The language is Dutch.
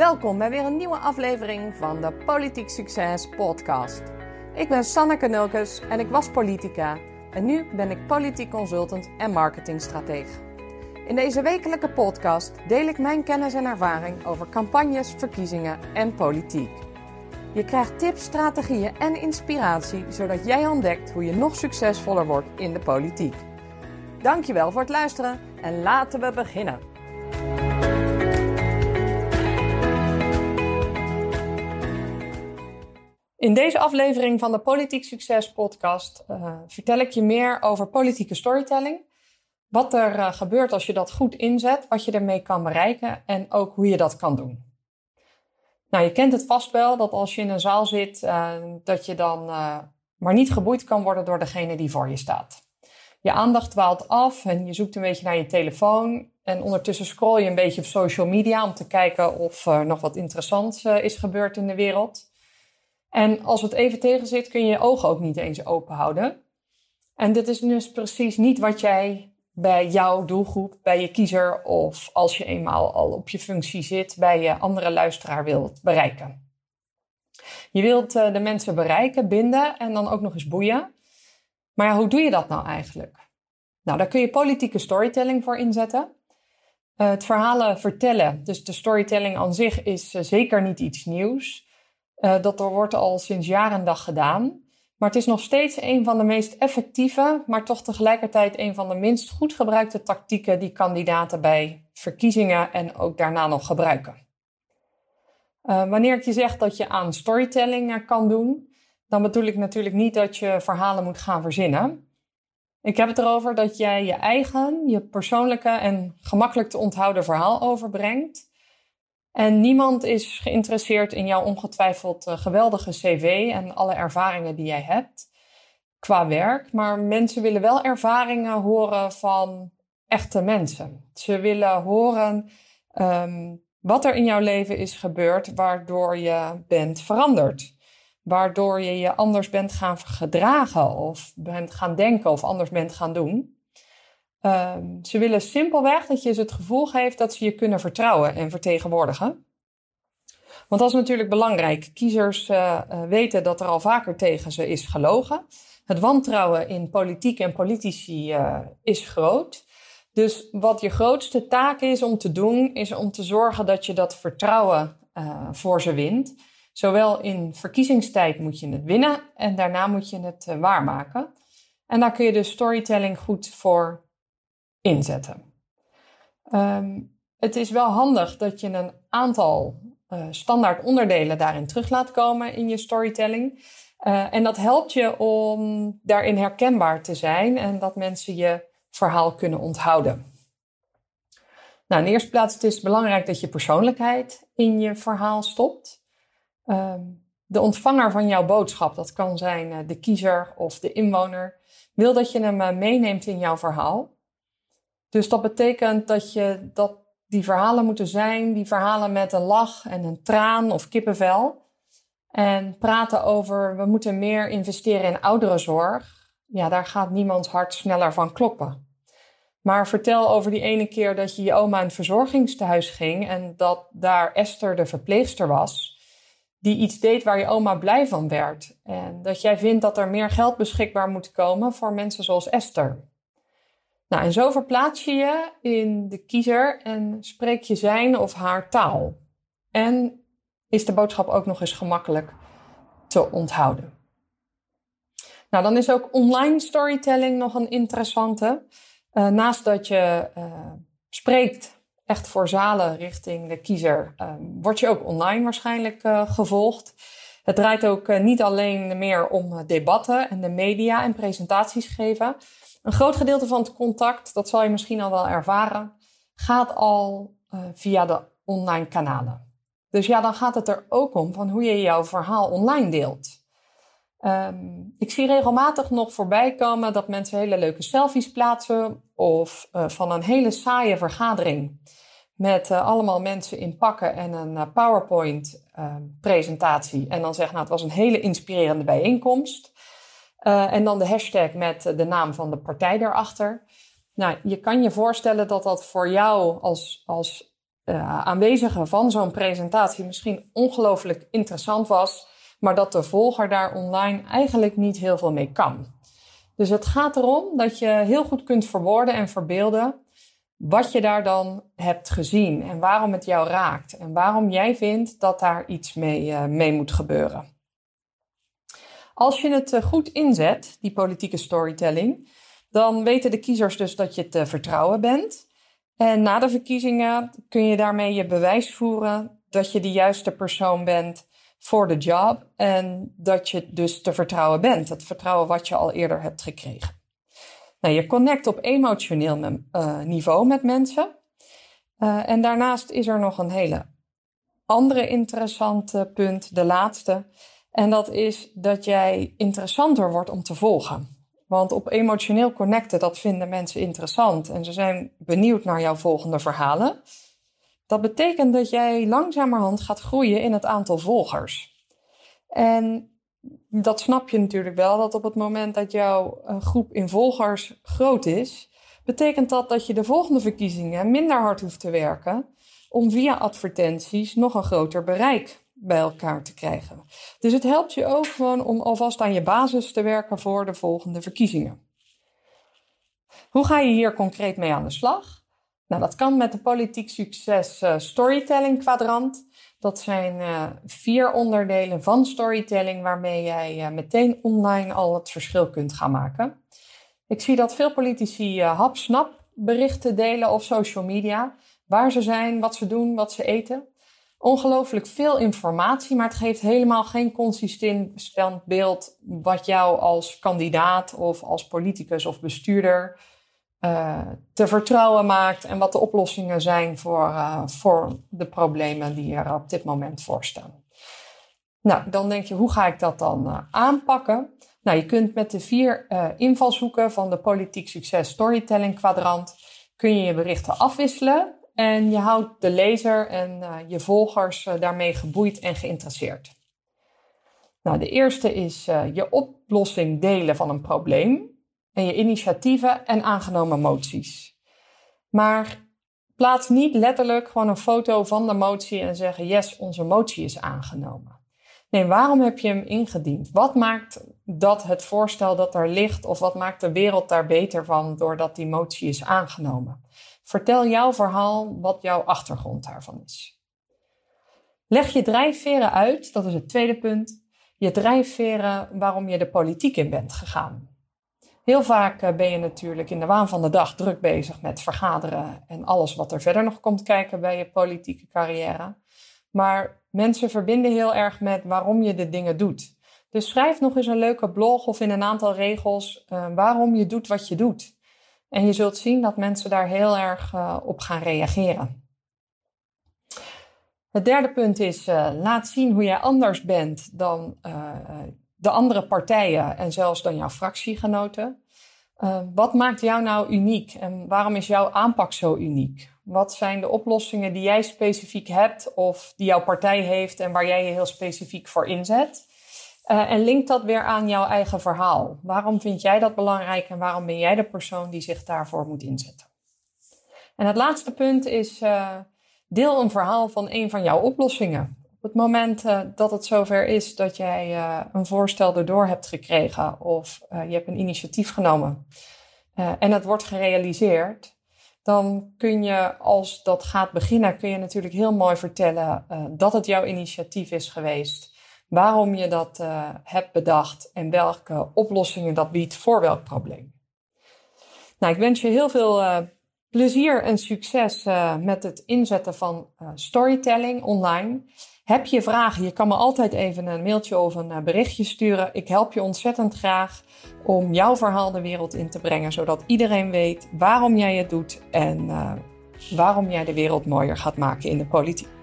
Welkom bij weer een nieuwe aflevering van de Politiek Succes podcast. Ik ben Sanneke Nulkes en ik was politica en nu ben ik politiek consultant en marketingstratege. In deze wekelijke podcast deel ik mijn kennis en ervaring over campagnes, verkiezingen en politiek. Je krijgt tips, strategieën en inspiratie zodat jij ontdekt hoe je nog succesvoller wordt in de politiek. Dankjewel voor het luisteren en laten we beginnen. In deze aflevering van de Politiek Succes podcast uh, vertel ik je meer over politieke storytelling. Wat er uh, gebeurt als je dat goed inzet, wat je ermee kan bereiken en ook hoe je dat kan doen. Nou, je kent het vast wel dat als je in een zaal zit, uh, dat je dan maar niet geboeid kan worden door degene die voor je staat. Je aandacht dwaalt af en je zoekt een beetje naar je telefoon. En ondertussen scroll je een beetje op social media om te kijken of er nog wat interessants is gebeurd in de wereld. En als het even tegen zit, kun je je ogen ook niet eens open houden. En dit is dus precies niet wat jij bij jouw doelgroep, bij je kiezer of als je eenmaal al op je functie zit, bij je andere luisteraar wilt bereiken. Je wilt eh, de mensen bereiken, binden en dan ook nog eens boeien. Maar hoe doe je dat nou eigenlijk? Nou, daar kun je politieke storytelling voor inzetten. Uh, het verhalen vertellen, dus de storytelling aan zich, is uh, zeker niet iets nieuws. Uh, dat wordt al sinds jaar en dag gedaan. Maar het is nog steeds een van de meest effectieve, maar toch tegelijkertijd een van de minst goed gebruikte tactieken die kandidaten bij verkiezingen en ook daarna nog gebruiken. Uh, wanneer ik je zeg dat je aan storytelling uh, kan doen, dan bedoel ik natuurlijk niet dat je verhalen moet gaan verzinnen. Ik heb het erover dat jij je eigen, je persoonlijke en gemakkelijk te onthouden verhaal overbrengt. En niemand is geïnteresseerd in jouw ongetwijfeld uh, geweldige cv en alle ervaringen die jij hebt qua werk. Maar mensen willen wel ervaringen horen van echte mensen. Ze willen horen um, wat er in jouw leven is gebeurd waardoor je bent veranderd. Waardoor je je anders bent gaan gedragen of bent gaan denken of anders bent gaan doen. Um, ze willen simpelweg dat je ze het gevoel geeft dat ze je kunnen vertrouwen en vertegenwoordigen. Want dat is natuurlijk belangrijk. Kiezers uh, weten dat er al vaker tegen ze is gelogen. Het wantrouwen in politiek en politici uh, is groot. Dus wat je grootste taak is om te doen, is om te zorgen dat je dat vertrouwen voor ze wint. Zowel in verkiezingstijd moet je het winnen en daarna moet je het waarmaken. En daar kun je dus storytelling goed voor inzetten. Um, het is wel handig dat je een aantal uh, standaard onderdelen daarin terug laat komen in je storytelling. Uh, en dat helpt je om daarin herkenbaar te zijn en dat mensen je verhaal kunnen onthouden. Nou, in de eerste plaats is het belangrijk dat je persoonlijkheid in je verhaal stopt. Um, de ontvanger van jouw boodschap, dat kan zijn uh, de kiezer of de inwoner, wil dat je hem meeneemt in jouw verhaal. Dus dat betekent dat, je, dat die verhalen moeten zijn, die verhalen met een lach en een traan of kippenvel. En praten over, we moeten meer investeren in ouderenzorg. Ja, daar gaat niemands hart sneller van kloppen. Maar vertel over die ene keer dat je je oma het verzorgingstehuis ging en dat daar Esther de verpleegster was, die iets deed waar je oma blij van werd. En dat jij vindt dat er meer geld beschikbaar moet komen voor mensen zoals Esther. Nou, en zo verplaats je je in de kiezer en spreek je zijn of haar taal. En is de boodschap ook nog eens gemakkelijk te onthouden. Nou, dan is ook online storytelling nog een interessante. Uh, naast dat je uh, spreekt echt voor zalen richting de kiezer, uh, word je ook online waarschijnlijk eh, gevolgd. Het draait ook niet alleen meer om debatten en de media en presentaties geven, een groot gedeelte van het contact, dat zal je misschien al wel ervaren, gaat al uh, via de online kanalen. Dus ja, dan gaat het er ook om van hoe je jouw verhaal online deelt. Um, ik zie regelmatig nog voorbij komen dat mensen hele leuke selfies plaatsen of uh, van een hele saaie vergadering met uh, allemaal mensen in pakken en een PowerPoint presentatie. En dan zeggen, nou, het was een hele inspirerende bijeenkomst. Uh, en dan de hashtag met de naam van de partij daarachter. Nou, je kan je voorstellen dat dat voor jou als, als uh, aanwezige van zo'n presentatie misschien ongelooflijk interessant was, maar dat de volger daar online eigenlijk niet heel veel mee kan. Dus het gaat erom dat je heel goed kunt verwoorden en verbeelden wat je daar dan hebt gezien en waarom het jou raakt en waarom jij vindt dat daar iets mee, uh, mee moet gebeuren. Als je het goed inzet, die politieke storytelling, dan weten de kiezers dus dat je te vertrouwen bent. En na de verkiezingen kun je daarmee je bewijs voeren dat je de juiste persoon bent voor de job en dat je dus te vertrouwen bent. Het vertrouwen wat je al eerder hebt gekregen. Nou, je connect op emotioneel uh, niveau met mensen. En daarnaast is er nog een hele andere interessante punt, de laatste. En dat is dat jij interessanter wordt om te volgen. Want op emotioneel connecten, dat vinden mensen interessant en ze zijn benieuwd naar jouw volgende verhalen. Dat betekent dat jij langzamerhand gaat groeien in het aantal volgers. En dat snap je natuurlijk wel, dat op het moment dat jouw eh, groep in volgers groot is, betekent dat dat je de volgende verkiezingen minder hard hoeft te werken om via advertenties nog een groter bereik bij elkaar te krijgen. Dus het helpt je ook gewoon om alvast aan je basis te werken voor de volgende verkiezingen. Hoe ga je hier concreet mee aan de slag? Nou, dat kan met de politiek succes uh, storytelling kwadrant. Dat zijn uh, vier onderdelen van storytelling waarmee jij uh, meteen online al het verschil kunt gaan maken. Ik zie dat veel politici hap-snap berichten delen op social media. Waar ze zijn, wat ze doen, wat ze eten ongelooflijk veel informatie, maar het geeft helemaal geen consistent beeld wat jou als kandidaat of als politicus of bestuurder uh, te vertrouwen maakt en wat de oplossingen zijn voor, uh, voor de problemen die er op dit moment voor staan. Nou, dan denk je, hoe ga ik dat dan uh, aanpakken? Nou, je kunt met de vier invalshoeken van de politiek succes storytelling kwadrant kun je je berichten afwisselen en je houdt de lezer en uh, je volgers uh, daarmee geboeid en geïnteresseerd. Nou, de eerste is uh, je oplossing delen van een probleem en je initiatieven en aangenomen moties. Maar plaats niet letterlijk gewoon een foto van de motie en zeggen: Yes, onze motie is aangenomen. Nee, waarom heb je hem ingediend? Wat maakt dat het voorstel dat er ligt, of wat maakt de wereld daar beter van doordat die motie is aangenomen? Vertel jouw verhaal wat jouw achtergrond daarvan is. Leg je drijfveren uit, dat is het tweede punt. Je drijfveren waarom je de politiek in bent gegaan. Heel vaak eh, ben je natuurlijk in de waan van de dag druk bezig met vergaderen en alles wat er verder nog komt kijken bij je politieke carrière. Maar mensen verbinden heel erg met waarom je de dingen doet. Dus schrijf nog eens een leuke blog of in een aantal regels uh, waarom je doet wat je doet. En je zult zien dat mensen daar heel erg uh, op gaan reageren. Het derde punt is, uh, laat zien hoe jij anders bent dan uh, de andere partijen en zelfs dan jouw fractiegenoten. wat maakt jou nou uniek en waarom is jouw aanpak zo uniek? Wat zijn de oplossingen die jij specifiek hebt of die jouw partij heeft en waar jij je heel specifiek voor inzet? Uh, en link dat weer aan jouw eigen verhaal. Waarom vind jij dat belangrijk en waarom ben jij de persoon die zich daarvoor moet inzetten? En het laatste punt is: uh, deel een verhaal van een van jouw oplossingen. Op het moment uh, dat het zover is dat jij een voorstel erdoor hebt gekregen of je hebt een initiatief genomen en het wordt gerealiseerd, dan kun je, als dat gaat beginnen, kun je natuurlijk heel mooi vertellen dat het jouw initiatief is geweest waarom je dat uh, hebt bedacht en welke oplossingen dat biedt voor welk probleem. Nou, ik wens je heel veel uh, plezier en succes uh, met het inzetten van storytelling online. Heb je vragen? Je kan me altijd even een mailtje of een berichtje sturen. Ik help je ontzettend graag om jouw verhaal de wereld in te brengen, zodat iedereen weet waarom jij het doet en waarom jij de wereld mooier gaat maken in de politiek.